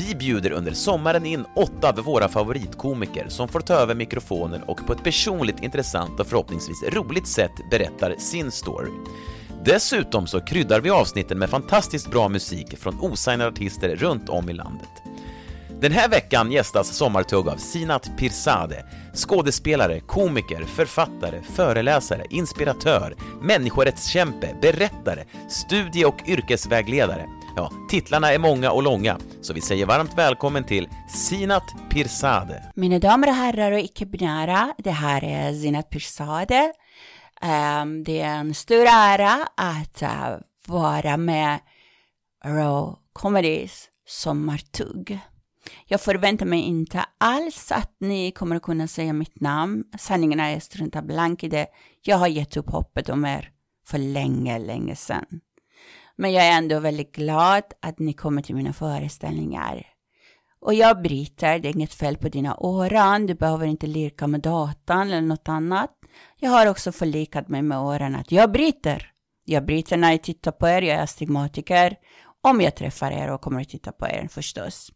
Vi bjuder under sommaren in åtta av våra favoritkomiker som får ta över mikrofonen och på ett personligt intressant och förhoppningsvis roligt sätt berättar sin story. Dessutom så kryddar vi avsnitten med fantastiskt bra musik från osignade artister runt om i landet. Den här veckan gästas Sommartugg av Sinat Pirzadeh, skådespelare, komiker, författare, föreläsare, inspiratör, människorättskämpe, berättare, studie och yrkesvägledare. Ja, titlarna är många och långa, så vi säger varmt välkommen till Sinat Pirzadeh. Mina damer och herrar och icke-binära, det här är Zinat Pirzadeh. Um, det är en stor ära att uh, vara med Raw Comedies sommartugg. Jag förväntar mig inte alls att ni kommer att kunna säga mitt namn. Sanningen är jag struntar blank i det. Jag har gett upp hoppet om er för länge, länge sedan. Men jag är ändå väldigt glad att ni kommer till mina föreställningar. Och jag bryter, det är inget fel på dina öron. du behöver inte lirka med datan eller något annat. Jag har också förlikat mig med åren att jag bryter. Jag bryter när jag tittar på er, jag är astigmatiker. Om jag träffar er och kommer att titta på er förstås.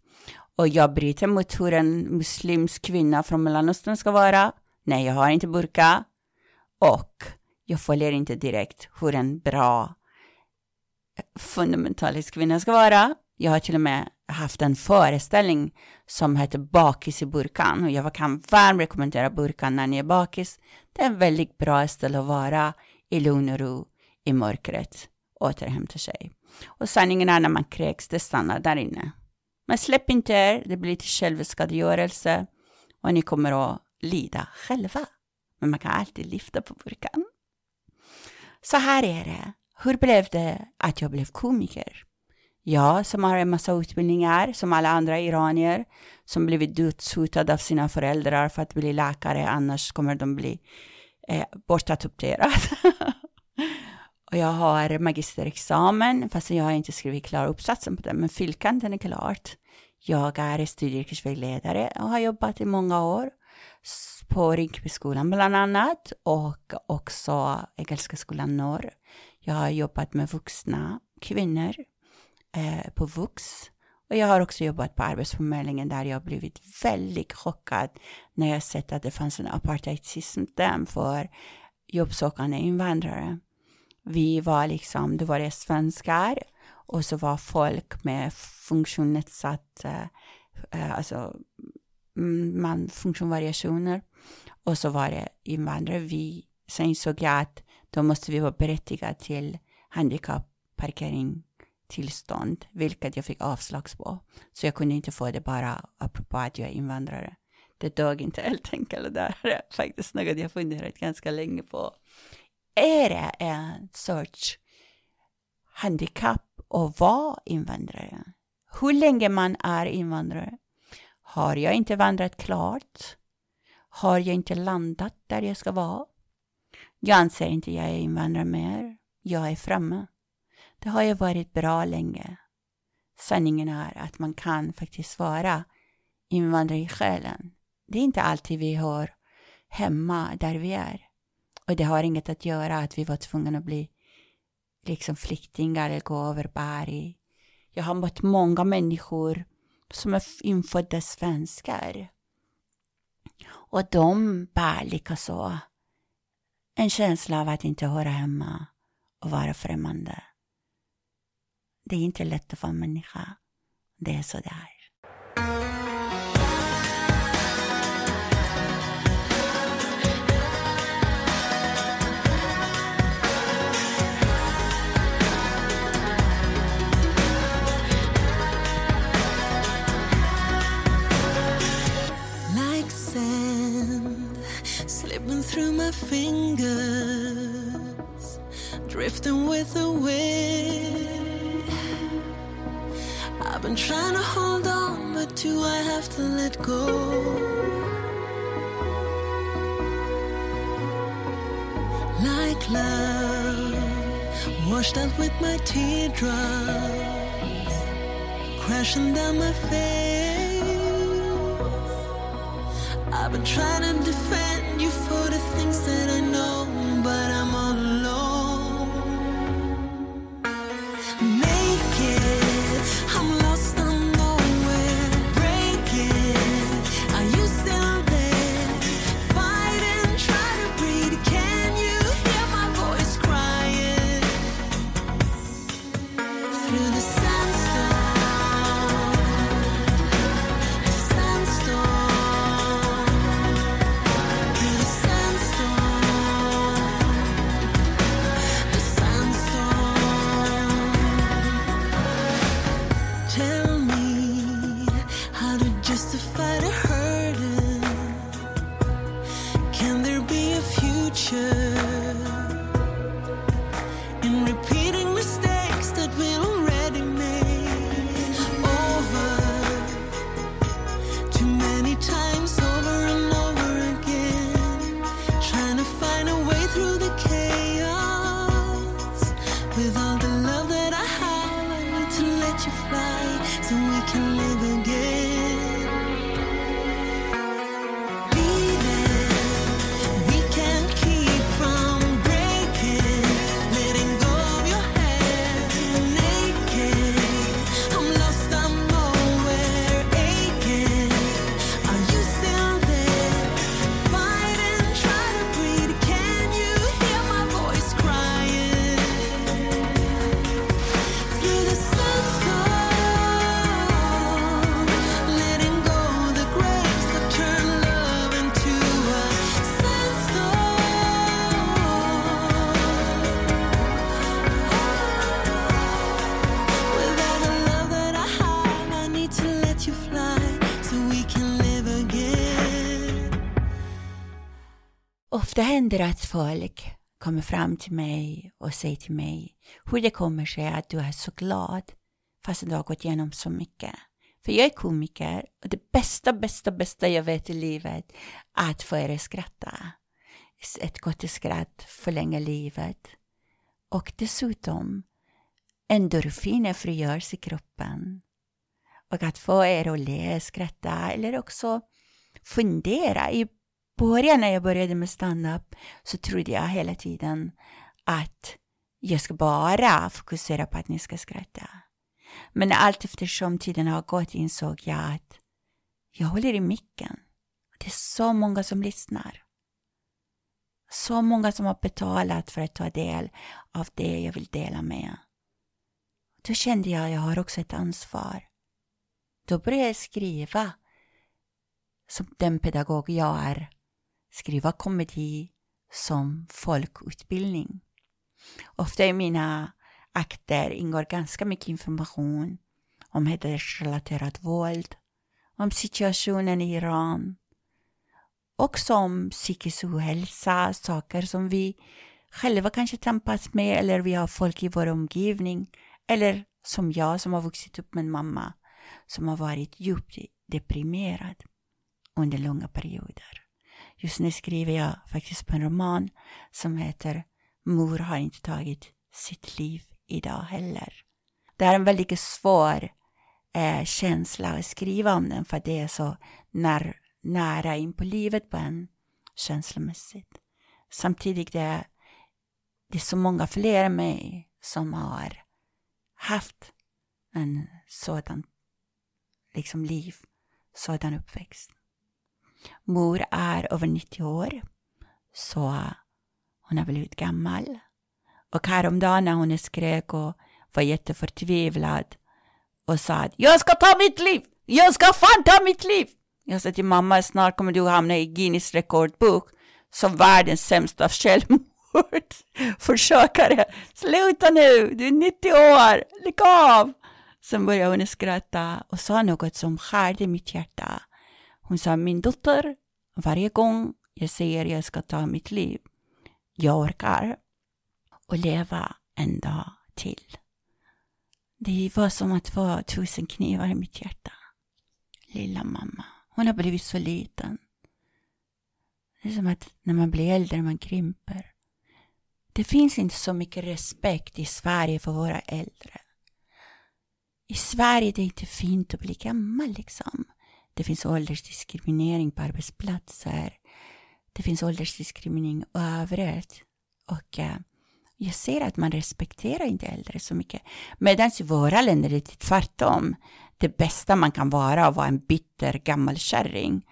Och jag bryter mot hur en muslimsk kvinna från Mellanöstern ska vara. Nej, jag har inte burka. Och jag följer inte direkt hur en bra fundamentalisk kvinna ska vara. Jag har till och med haft en föreställning som heter Bakis i burkan och jag kan varmt rekommendera burkan när ni är bakis. Det är en väldigt bra ställe att vara i lugn och ro i mörkret, återhämta sig. Och sanningen är när man kräks, det stannar där inne. Men släpp inte er, det blir till självskadegörelse och ni kommer att lida själva. Men man kan alltid lyfta på burkan. Så här är det. Hur blev det att jag blev komiker? Jag som har en massa utbildningar, som alla andra iranier, som blivit dödshotade av sina föräldrar för att bli läkare, annars kommer de bli eh, bortadopterade. och jag har magisterexamen, fast jag har inte skrivit klar uppsatsen på den, men fylkanten är klart. Jag är studieyrkesvägledare och har jobbat i många år på Rinkebyskolan bland annat och också Engelska skolan Norr. Jag har jobbat med vuxna kvinnor eh, på Vux. Och jag har också jobbat på Arbetsförmedlingen där jag blivit väldigt chockad när jag sett att det fanns en apartheidsystem för jobbsökande invandrare. Vi var liksom, det var det svenskar och så var folk med funktionsnedsatt, eh, eh alltså mm, man, funktionsvariationer och så var det invandrare. Vi, sen insåg jag att då måste vi vara berättigade till handikapparkering tillstånd, vilket jag fick avslag på. Så jag kunde inte få det bara apropå att jag är invandrare. Det dög inte helt enkelt. Det är faktiskt något jag funderat ganska länge på. Är det en sorts handikapp att vara invandrare? Hur länge man är invandrare? Har jag inte vandrat klart? Har jag inte landat där jag ska vara? Jag anser inte jag är invandrare mer. Jag är framme. Det har ju varit bra länge. Sanningen är att man kan faktiskt vara invandrare i själen. Det är inte alltid vi hör hemma där vi är. Och det har inget att göra att vi var tvungna att bli liksom flyktingar eller gå över berg. Jag har mött många människor som är infödda svenskar. Och de bär likaså en känsla av att inte höra hemma och vara främmande. Det är inte lätt att vara människa. Det är så det är. say fingers, drifting with the wind. I've been trying to hold on, but do I have to let go? Like love, washed out with my teardrops, crashing down my face. I've been trying to defend you for the things that I know, but I'm 天。Kommer fram till mig och säger till mig hur det kommer sig att du är så glad fast du har gått igenom så mycket. För jag är komiker och det bästa, bästa, bästa jag vet i livet är att få er att skratta. Ett gott skratt förlänger livet. Och dessutom, endorfiner frigörs i kroppen. Och att få er att le, skratta eller också fundera. Början när jag började med stand-up så trodde jag hela tiden att jag ska bara fokusera på att ni ska skratta. Men allt eftersom tiden har gått insåg jag att jag håller i micken. Det är så många som lyssnar. Så många som har betalat för att ta del av det jag vill dela med. Då kände jag att jag har också ett ansvar. Då började jag skriva som den pedagog jag är. Skriva komedi som folkutbildning. Ofta i mina akter ingår ganska mycket information om hedersrelaterat våld, om situationen i Iran, också om psykisk ohälsa, saker som vi själva kanske tampas med eller vi har folk i vår omgivning eller som jag som har vuxit upp med en mamma som har varit djupt deprimerad under långa perioder. Just nu skriver jag faktiskt på en roman som heter Mor har inte tagit sitt liv idag heller. Det är en väldigt svår eh, känsla att skriva om den för det är så när, nära in på livet på en känslomässigt. Samtidigt det är det är så många fler än mig som har haft en sådan liksom liv, sådan uppväxt. Mor är över 90 år, så hon har blivit gammal. Och häromdagen när hon skrek och var jätteförtvivlad och sa att jag ska ta mitt liv, jag ska fan ta mitt liv. Jag sa till mamma, snart kommer du hamna i Guinness rekordbok som världens sämsta självmordsförsökare. Sluta nu, du är 90 år, lägg av. Sen började hon skratta och sa något som skärde mitt hjärta. Hon sa, min dotter, varje gång jag säger jag ska ta mitt liv. Jag orkar. Och leva en dag till. Det var som att få tusen knivar i mitt hjärta. Lilla mamma. Hon har blivit så liten. Det är som att när man blir äldre man krymper. Det finns inte så mycket respekt i Sverige för våra äldre. I Sverige det är inte fint att bli gammal liksom. Det finns åldersdiskriminering på arbetsplatser. Det finns åldersdiskriminering överallt. Och eh, jag ser att man respekterar inte äldre så mycket. Medan i våra länder är det tvärtom. Det bästa man kan vara att vara en bitter gammal kärring.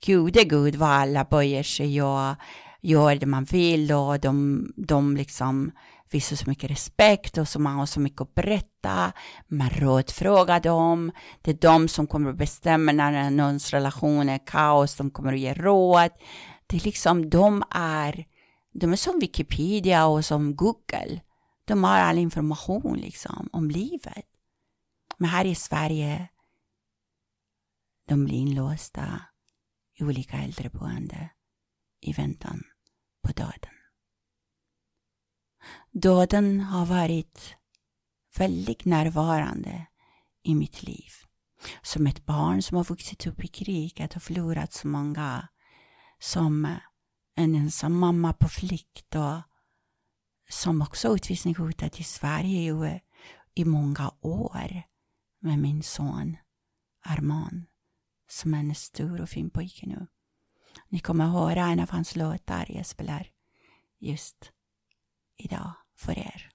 Gud är Gud vad alla böjer sig och gör det man vill och de, de liksom visar så mycket respekt och så man har så mycket att berätta. Man rådfrågar dem. Det är de som kommer att bestämma när någons relation är kaos. De kommer att ge råd. Det är liksom, de är, de är som Wikipedia och som Google. De har all information liksom om livet. Men här i Sverige, de blir inlåsta i olika äldreboende i väntan på döden. Döden har varit väldigt närvarande i mitt liv. Som ett barn som har vuxit upp i kriget och förlorat så många. Som eh, en ensam mamma på flykt och som också utvisningshotad i Sverige eh, i många år med min son Arman som är en stor och fin pojke nu. Ni kommer att höra en av hans låtar jag spelar just idag för er.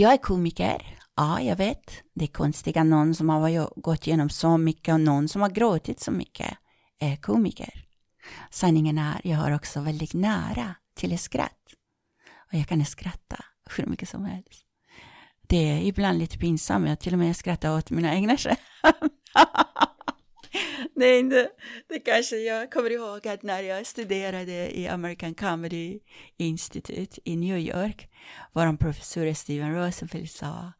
Jag är komiker. Ja, jag vet. Det är konstiga någon som har gått igenom så mycket och någon som har gråtit så mycket är komiker. Sanningen är, jag har också väldigt nära till ett skratt. Och jag kan skratta hur mycket som helst. Det är ibland lite pinsamt, jag till och med skrattar åt mina egna skämt. det det kanske jag kommer ihåg att när jag studerade i American Comedy Institute i New York, vår professor Steven Rosenfeld sa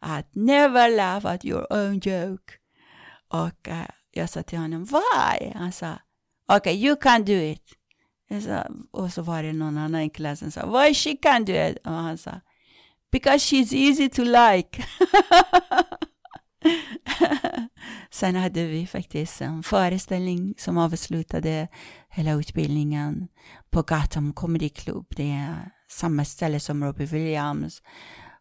att never laugh at your own joke. Och uh, jag sa till honom, why? Han sa, okay, you can do it. Jag sa, och så var det någon annan i klassen som sa, why she can do it? Och han sa, because she's easy to like. Sen hade vi faktiskt en föreställning som avslutade hela utbildningen på Gotham Comedy Club. Det är samma ställe som Robbie Williams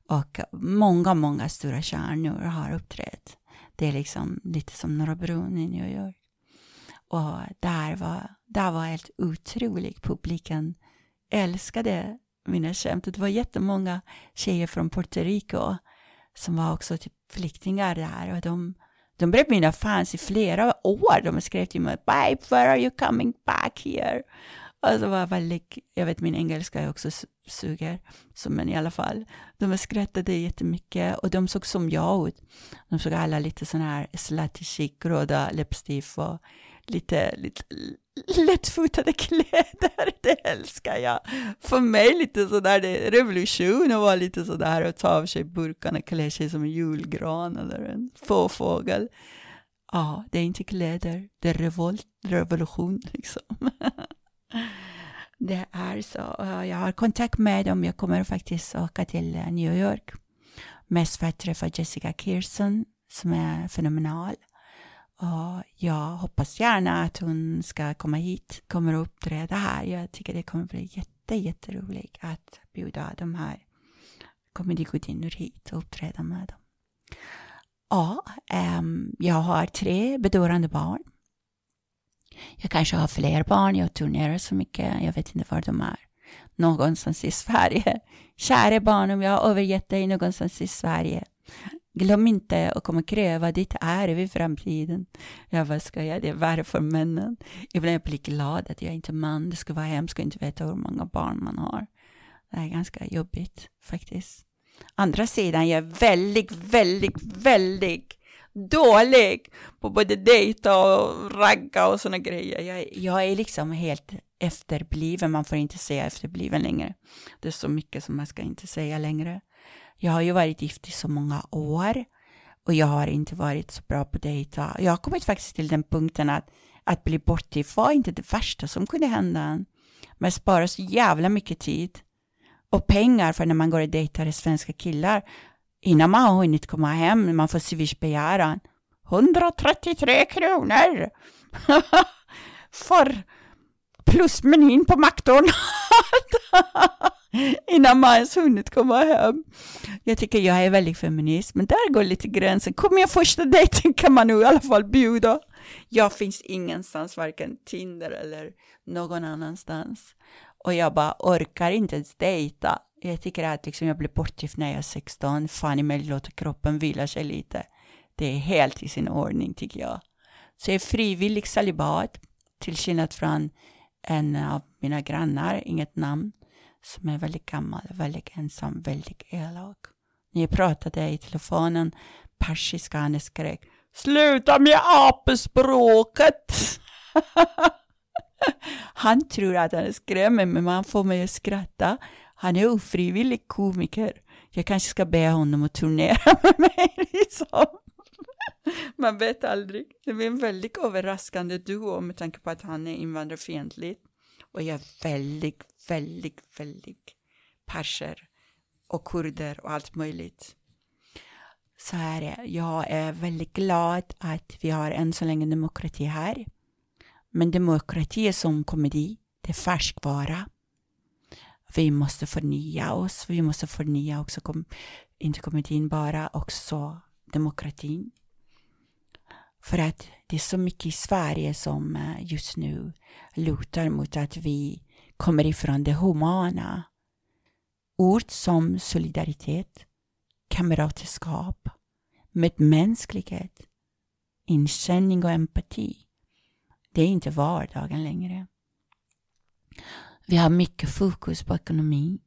och många, många stora stjärnor har uppträtt. Det är liksom lite som Norra Brunn i New York. Och där var, där var helt otroligt. Publiken älskade mina skämt. Det var jättemånga tjejer från Puerto Rico som var också typ flyktingar där och de, de blev mina fans i flera år. De skrev till mig, Babe, where are you coming back here? Och så var jag väldigt, jag vet min engelska är också suger, så men i alla fall. De skrattade jättemycket och de såg som jag ut. De såg alla lite sådana här slattig, chic, röda läppstift och lite, lite lättfotade kläder, det älskar jag. För mig lite sådär, det är revolution att vara lite sådär och ta av sig burkarna och klä sig som en julgran eller en fåfågel. Ja, det är inte kläder, det är revolt, revolution liksom. Det är så. Jag har kontakt med dem. Jag kommer faktiskt åka till eh, New York. Mest för att träffa Jessica Kirsten som är fenomenal. Och jag hoppas gärna att hon ska komma hit, kommer att uppträda här. Jag tycker det kommer bli jätte, jätteroligt att bjuda de här komedigudinnor hit och uppträda med dem. Ja, um, jag har tre bedårande barn. Jag kanske har fler barn, jag turnerar så mycket, jag vet inte var de är. Någonstans i Sverige. Kära barn, om jag har övergett dig någonstans i Sverige, glöm inte att komma och kräva ditt arv i framtiden. Jag vad ska jag, det är värre för männen. Ibland blir jag glad att jag inte är man, det skulle vara hemskt att inte veta hur många barn man har. Det är ganska jobbigt faktiskt. Andra sidan, jag är väldigt, väldigt, väldigt dålig på både dejta och ragga och sådana grejer. Jag, jag är liksom helt efterbliven, man får inte säga efterbliven längre. Det är så mycket som man ska inte säga längre. Jag har ju varit gift i så många år och jag har inte varit så bra på dejta. Jag har kommit faktiskt till den punkten att, att bli bortgift var inte det värsta som kunde hända. Man sparar så jävla mycket tid och pengar för när man går och dejtar svenska killar innan man har hunnit komma hem, man får swishbegäran. 133 kronor! för plusmenyn på McDonalds innan man ens hunnit komma hem. Jag tycker jag är väldigt feminist, men där går lite gränsen. Kommer jag första dejten kan man nu i alla fall bjuda. Jag finns ingenstans, varken Tinder eller någon annanstans. Och jag bara orkar inte ens dejta. Jag tycker att liksom jag blir bortgift när jag är 16. Fan i mig låter kroppen vila sig lite. Det är helt i sin ordning tycker jag. Så jag är frivillig celibat. Till skillnad från en av mina grannar, inget namn, som är väldigt gammal, väldigt ensam, väldigt elak. När jag pratade i telefonen persiska, han skrek Sluta med apespråket! han tror att han skrämmer mig, men han får mig att skratta. Han är ofrivillig komiker. Jag kanske ska be honom att turnera med mig. Liksom. Man vet aldrig. Det blir en väldigt överraskande duo med tanke på att han är invandrarfientlig. Och jag är väldigt, väldigt, väldigt perser och kurder och allt möjligt. Så här är Jag är väldigt glad att vi har än så länge demokrati här. Men demokrati är som komedi. Det är färskvara. Vi måste förnya oss. Vi måste förnya också, kom, inte komedin bara, också demokratin. För att det är så mycket i Sverige som eh, just nu lutar mot att vi kommer ifrån det humana. Ord som solidaritet, kamratskap, medmänsklighet, inkänning och empati. Det är inte vardagen längre. Vi har mycket fokus på ekonomi.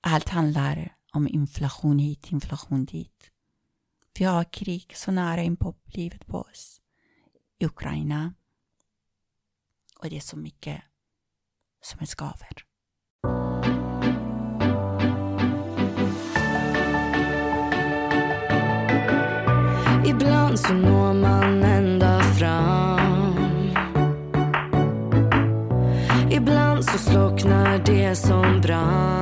Allt handlar om inflation hit, inflation dit. Vi har krig så nära in på livet på oss. I Ukraina. Och det är så mycket som är skaver. Ibland så når man ända fram Ibland så slocknar det som brann.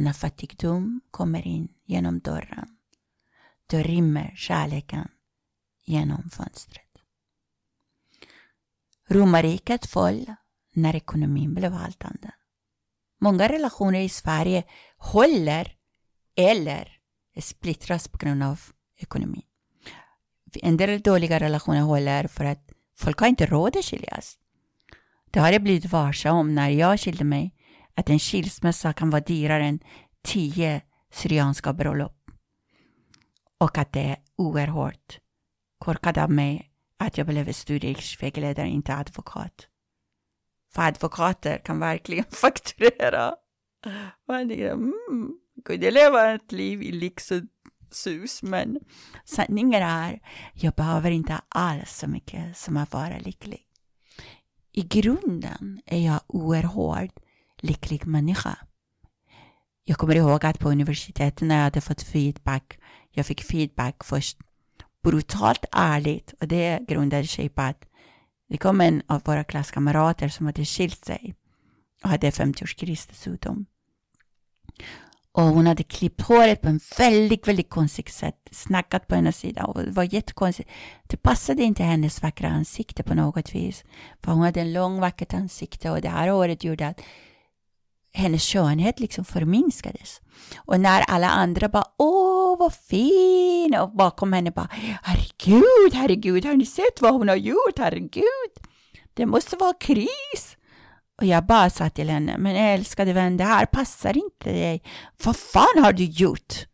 När fattigdom kommer in genom dörren, då rymmer kärleken genom fönstret. Romarriket föll när ekonomin blev haltande. Många relationer i Sverige håller eller splittras på grund av ekonomin. En del dåliga relationer håller för att folk har inte råd att skiljas. Det har jag blivit varse om när jag skilde mig, att en skilsmässa kan vara dyrare än tio syrianska bröllop. Och att det är oerhört korkat av mig att jag blev studievägledare, inte advokat. För advokater kan verkligen fakturera. Man tänker, mm, kunde leva ett liv i lyx och sus, men sanningen är, jag behöver inte alls så mycket som att vara lycklig. I grunden är jag oerhört lycklig människa. Jag kommer ihåg att på universitetet när jag hade fått feedback, jag fick feedback först brutalt ärligt och det grundade sig på att det kom en av våra klasskamrater som hade skilt sig och hade 50-årskris dessutom. Och hon hade klippt håret på en väldigt, väldigt konstigt sätt, snackat på ena sidan och det var jättekonstigt. Det passade inte hennes vackra ansikte på något vis. För hon hade en lång vackert ansikte och det här håret gjorde att hennes skönhet liksom förminskades. Och när alla andra bara åh vad fin och bakom henne bara herregud, herregud, har ni sett vad hon har gjort, herregud. Det måste vara kris. Och jag bara sa till henne, men älskade vän, det här passar inte dig. Vad fan har du gjort?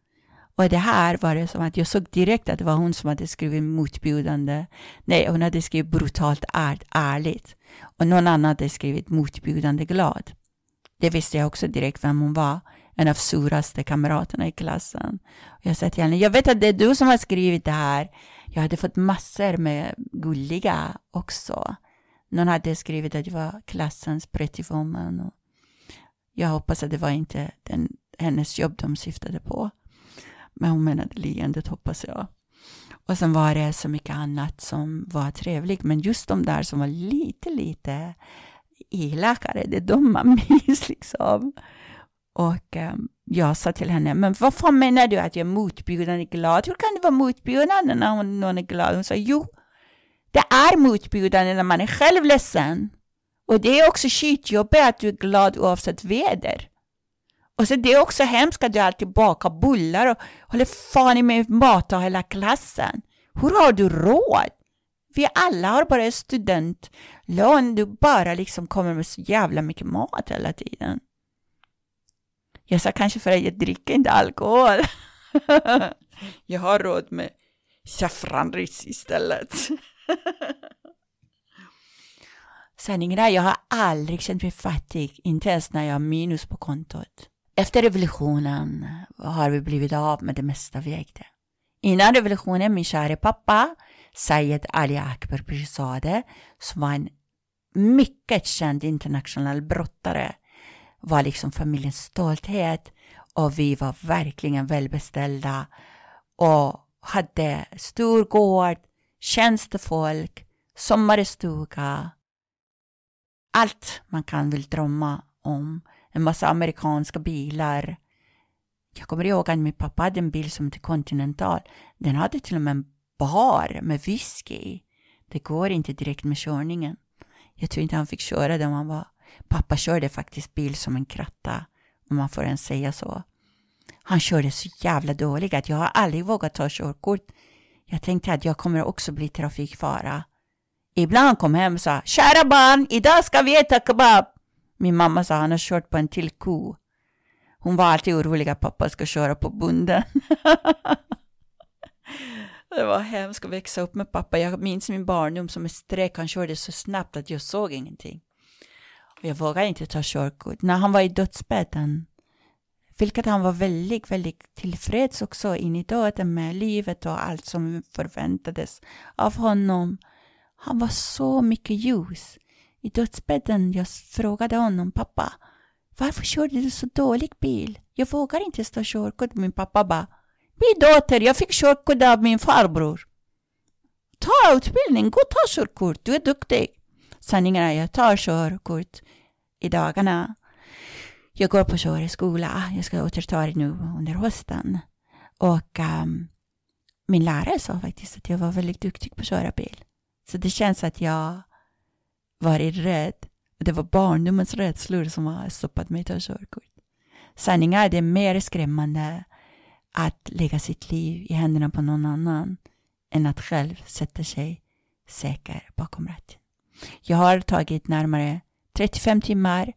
Och det här var det som att jag såg direkt att det var hon som hade skrivit motbjudande. Nej, hon hade skrivit brutalt är, ärligt. Och någon annan hade skrivit motbjudande glad. Det visste jag också direkt vem hon var. En av suraste kamraterna i klassen. Jag sa till henne, jag vet att det är du som har skrivit det här. Jag hade fått massor med gulliga också. Någon hade skrivit att jag var klassens pretty woman. Jag hoppas att det var inte den, hennes jobb de syftade på. Men hon menade leendet hoppas jag. Och sen var det så mycket annat som var trevligt. Men just de där som var lite, lite elakare, det är de man minns liksom. Och um, jag sa till henne, men varför menar du att jag är motbjudande glad? Hur kan det vara motbjudande när hon, någon är glad? Hon sa, jo, det är motbjudande när man är själv ledsen. Och det är också skitjobbigt att du är glad oavsett väder. Och så det är också hemskt att du alltid bakar bullar och håller fan i mig mat av hela klassen. Hur har du råd? Vi alla har bara student... Lön? du bara liksom kommer med så jävla mycket mat hela tiden. Jag sa kanske för att jag dricker inte alkohol. jag har råd med saffranris istället. Sanningen är, jag har aldrig känt mig fattig, inte ens när jag har minus på kontot. Efter revolutionen har vi blivit av med det mesta vi ägde. Innan revolutionen, min kära pappa Sayed Ali Akbar Pirzadeh som var en mycket känd internationell brottare var liksom familjens stolthet och vi var verkligen välbeställda och hade stor gård, tjänstefolk, sommarstuga, allt man kan väl drömma om. En massa amerikanska bilar. Jag kommer ihåg att min pappa hade en bil som hette Continental. Den hade till och med en bar med whisky. Det går inte direkt med körningen. Jag tror inte han fick köra där han var. Pappa körde faktiskt bil som en kratta, om man får ens säga så. Han körde så jävla dåligt att jag har aldrig vågat ta körkort. Jag tänkte att jag kommer också bli trafikfara. Ibland kom hem och sa Kära barn, idag ska vi äta kebab. Min mamma sa han har kört på en till ko. Hon var alltid orolig att pappa ska köra på bunden. det var hemskt att växa upp med pappa. Jag minns min barndom som ett streck. Han körde så snabbt att jag såg ingenting. Och jag vågade inte ta körkort. När han var i dödsbädden, vilket han var väldigt, väldigt tillfreds också in i döden med livet och allt som förväntades av honom. Han var så mycket ljus. I dödsbädden jag frågade honom, pappa, varför körde du så dålig bil? Jag vågar inte ta körkort. Min pappa bara, min dotter, jag fick körkort av min farbror. Ta utbildning, gå och ta körkort, du är duktig. Sanningen är, jag tar körkort i dagarna. Jag går på körskola, jag ska återta det nu under hösten. Och um, min lärare sa faktiskt att jag var väldigt duktig på att köra bil. Så det känns att jag varit rädd. Det var barndomens rädslor som har stoppat mig att ta körkort. Sanningen är det mer skrämmande att lägga sitt liv i händerna på någon annan än att själv sätta sig säker bakom ratten. Jag har tagit närmare 35 timmar,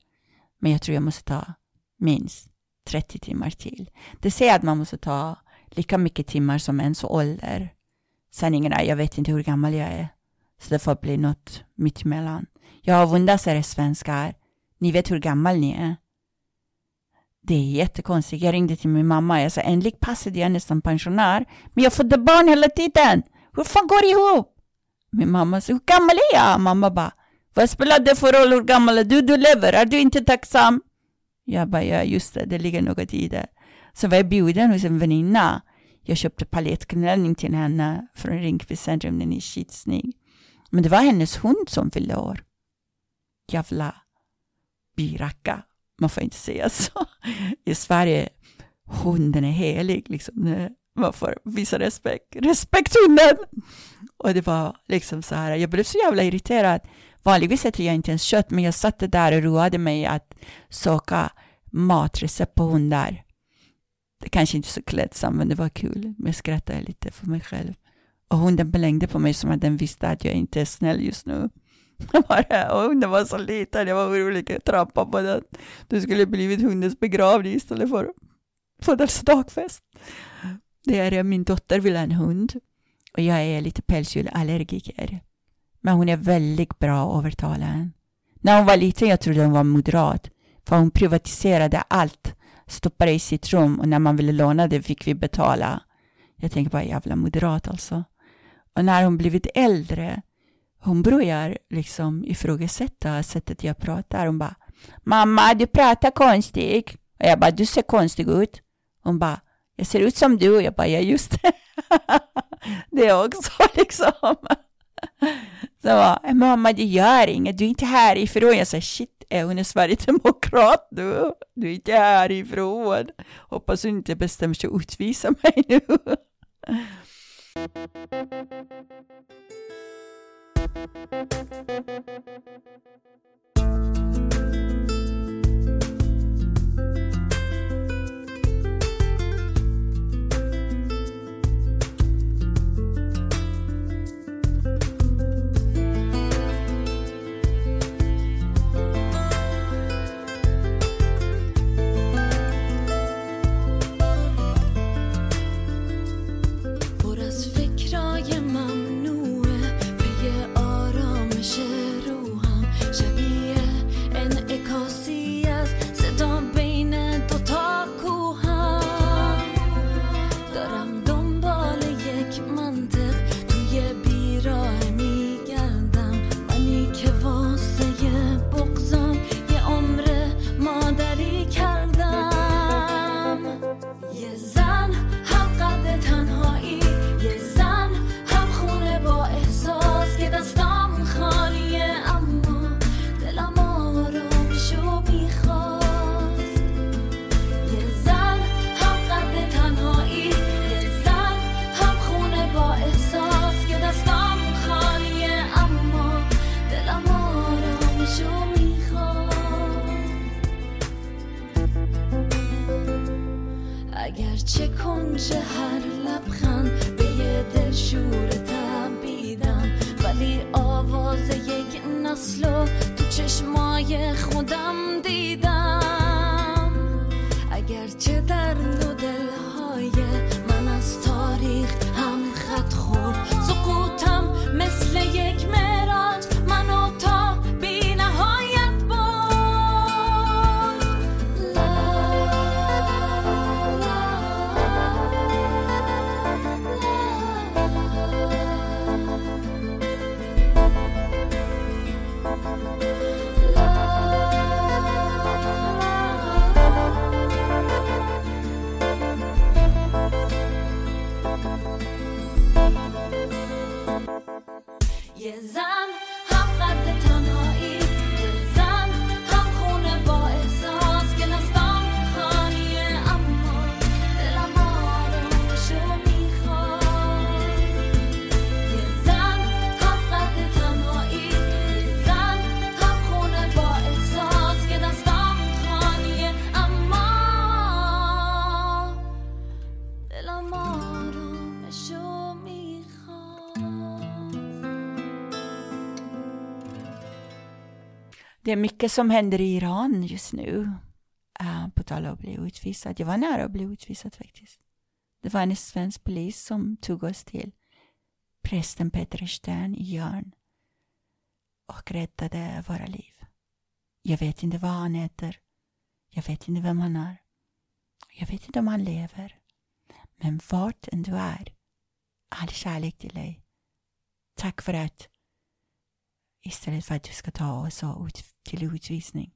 men jag tror jag måste ta minst 30 timmar till. Det säger att man måste ta lika mycket timmar som ens ålder. Sanningen är, jag vet inte hur gammal jag är. Så det får bli något mittemellan. Jag har er svenskar. Ni vet hur gammal ni är. Det är jättekonstigt. Jag ringde till min mamma. Jag sa enligt passet är jag nästan pensionär. Men jag födde barn hela tiden. Hur fan går det ihop? Min mamma sa, hur gammal är jag? Mamma bara, vad spelar det för roll hur gammal är du? Du lever. Är du inte tacksam? Jag bara, ja just det, det ligger något i det. Så var jag bjuden hos en väninna. Jag köpte palettklänning till henne från Rinkeby centrum. Den är skitsnygg. Men det var hennes hund som fyllde år. Jävla byracka. Man får inte säga så. I Sverige, hunden är helig. Liksom. Man får visa respekt. Respekt hunden! Och det var liksom så här, jag blev så jävla irriterad. Vanligtvis äter jag inte ens kött, men jag satt där och roade mig att söka matrecept på hundar. Det kanske inte är så klädsamt, men det var kul. Men jag skrattade lite för mig själv. Och hunden blängde på mig som att den visste att jag inte är snäll just nu. Och hunden var så liten, jag var orolig att trampa på den. Det skulle blivit hundens begravning istället för födelsedagsfest. Det är min dotter vill ha en hund och jag är lite pälsdjurallergiker. Men hon är väldigt bra att övertala en. När hon var liten jag trodde hon var moderat. För hon privatiserade allt. Stoppade i sitt rum och när man ville låna det fick vi betala. Jag tänker bara jävla moderat alltså. Och när hon blivit äldre, hon börjar liksom ifrågasätta sättet jag pratar. Hon bara, mamma du pratar konstigt. Och jag bara, du ser konstig ut. Hon bara, jag ser ut som du. Och jag bara, ja just det. det också liksom. Så mamma det gör inget, du är inte härifrån. Jag sa shit, är hon är Sverigedemokrat du? Du är inte härifrån. Hoppas hon inte bestämmer sig att utvisa mig nu. Thank you. Det är mycket som händer i Iran just nu. Uh, på tal om att bli utvisad. Jag var nära att bli utvisad faktiskt. Det var en svensk polis som tog oss till prästen Peter Stern i Jörn och räddade våra liv. Jag vet inte vad han heter. Jag vet inte vem han är. Jag vet inte om han lever. Men vart än du är, all kärlek till dig. Tack för att istället för att du ska ta oss ut, till utvisning.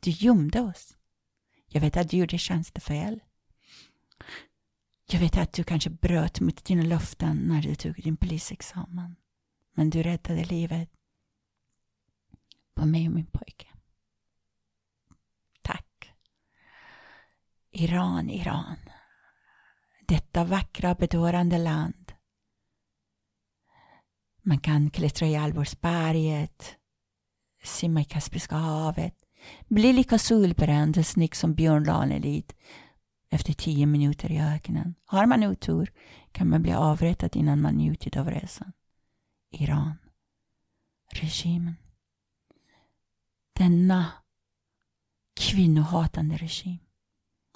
Du gömde oss. Jag vet att du gjorde tjänstefel. Jag vet att du kanske bröt mot dina löften när du tog din polisexamen. Men du räddade livet på mig och min pojke. Tack. Iran, Iran. Detta vackra bedårande land. Man kan klättra i Alborgsberget, simma i Kaspiska havet, bli lika solbränd och snygg som Björn Ranelid efter tio minuter i öknen. Har man otur kan man bli avrättad innan man njutit av resan. Iran. Regimen. Denna kvinnohatande regim.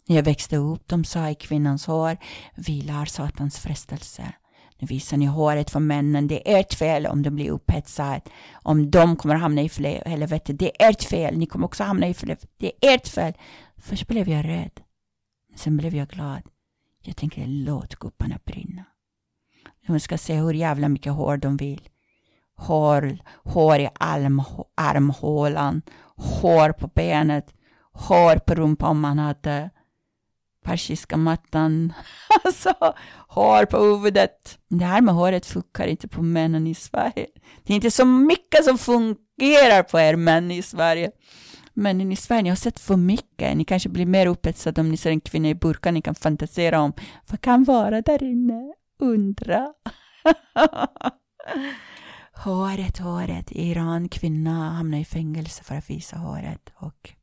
När jag växte upp, de sa i kvinnans hår vilar satans frestelse. Nu visar ni håret för männen. Det är ert fel om de blir upphetsade. Om de kommer att hamna i helvete. Det är ert fel. Ni kommer också hamna i helvete. Det är ert fel. Först blev jag rädd. Sen blev jag glad. Jag tänkte låt gubbarna brinna. De ska se hur jävla mycket hår de vill. Hår, hår i arm, armhålan. Hår på benet. Hår på rumpan om man hade persiska mattan. Alltså, hår på huvudet. Det här med håret funkar inte på männen i Sverige. Det är inte så mycket som fungerar på er män i Sverige. Männen i Sverige, ni har sett för mycket. Ni kanske blir mer upphetsade om ni ser en kvinna i burka. Ni kan fantisera om vad kan vara där inne. Undra. håret, håret. Iran, kvinna hamnar i fängelse för att visa håret. Och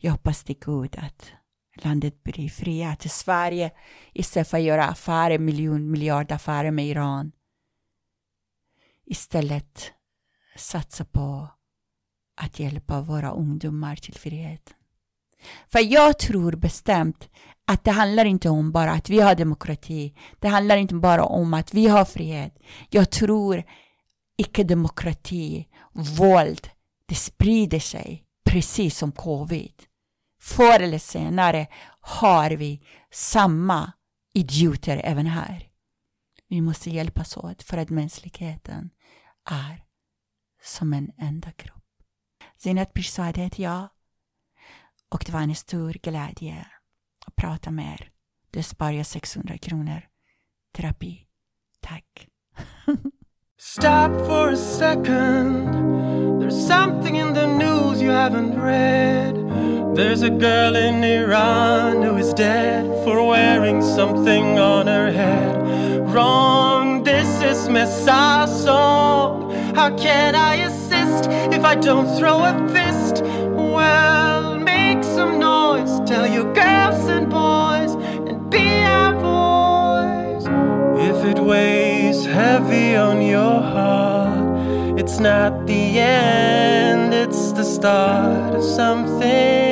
jag hoppas till Gud att landet blir fria. till Sverige istället för att göra affärer, miljon, miljardaffärer med Iran istället satsa på att hjälpa våra ungdomar till friheten. För jag tror bestämt att det handlar inte om bara att vi har demokrati. Det handlar inte bara om att vi har frihet. Jag tror icke-demokrati, våld, det sprider sig precis som covid. Förr eller senare har vi samma idioter även här. Vi måste hjälpas åt för att mänskligheten är som en enda grupp. Zinat Pirzadeh heter jag och det var en stor glädje att prata med er. Det sparar jag 600 kronor. Terapi. Tack. Stop for a second. There's something in the news you haven't read. There's a girl in Iran who is dead for wearing something on her head. Wrong, this is Messiah's song. How can I assist if I don't throw a fist? Well, make some noise. Tell your girls and boys and be our voice. If it weighs heavy on your heart, it's not the end, it's the start of something.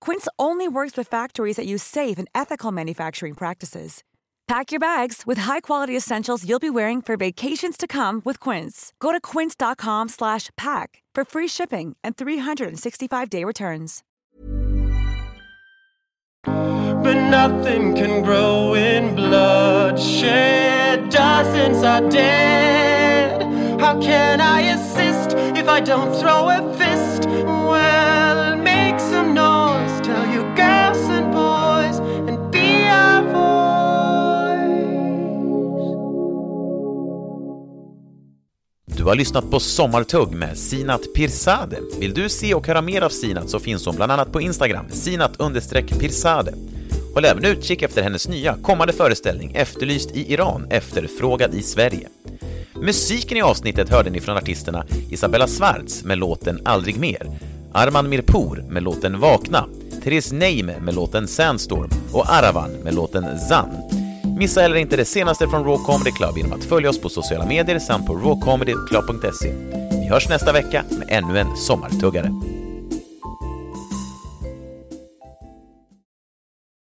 Quince only works with factories that use safe and ethical manufacturing practices. Pack your bags with high-quality essentials you'll be wearing for vacations to come with Quince. Go to quince.com slash pack for free shipping and 365-day returns. But nothing can grow in bloodshed. Dozens are dead. How can I assist if I don't throw a fist? Har lyssnat på Sommartugg med Sinat Pirzadeh. Vill du se och höra mer av Sinat så finns hon bland annat på Instagram, sinat-pirzadeh. Håll även utkik efter hennes nya kommande föreställning Efterlyst i Iran, efterfrågad i Sverige. Musiken i avsnittet hörde ni från artisterna Isabella Schwarz med låten Aldrig mer, Arman Mirpour med låten Vakna, Therese Neime med låten Sandstorm och Aravan med låten Zan. Missa heller inte det senaste från Raw Comedy Club genom att följa oss på sociala medier samt på rawcomedyclub.se. Vi hörs nästa vecka med ännu en sommartuggare.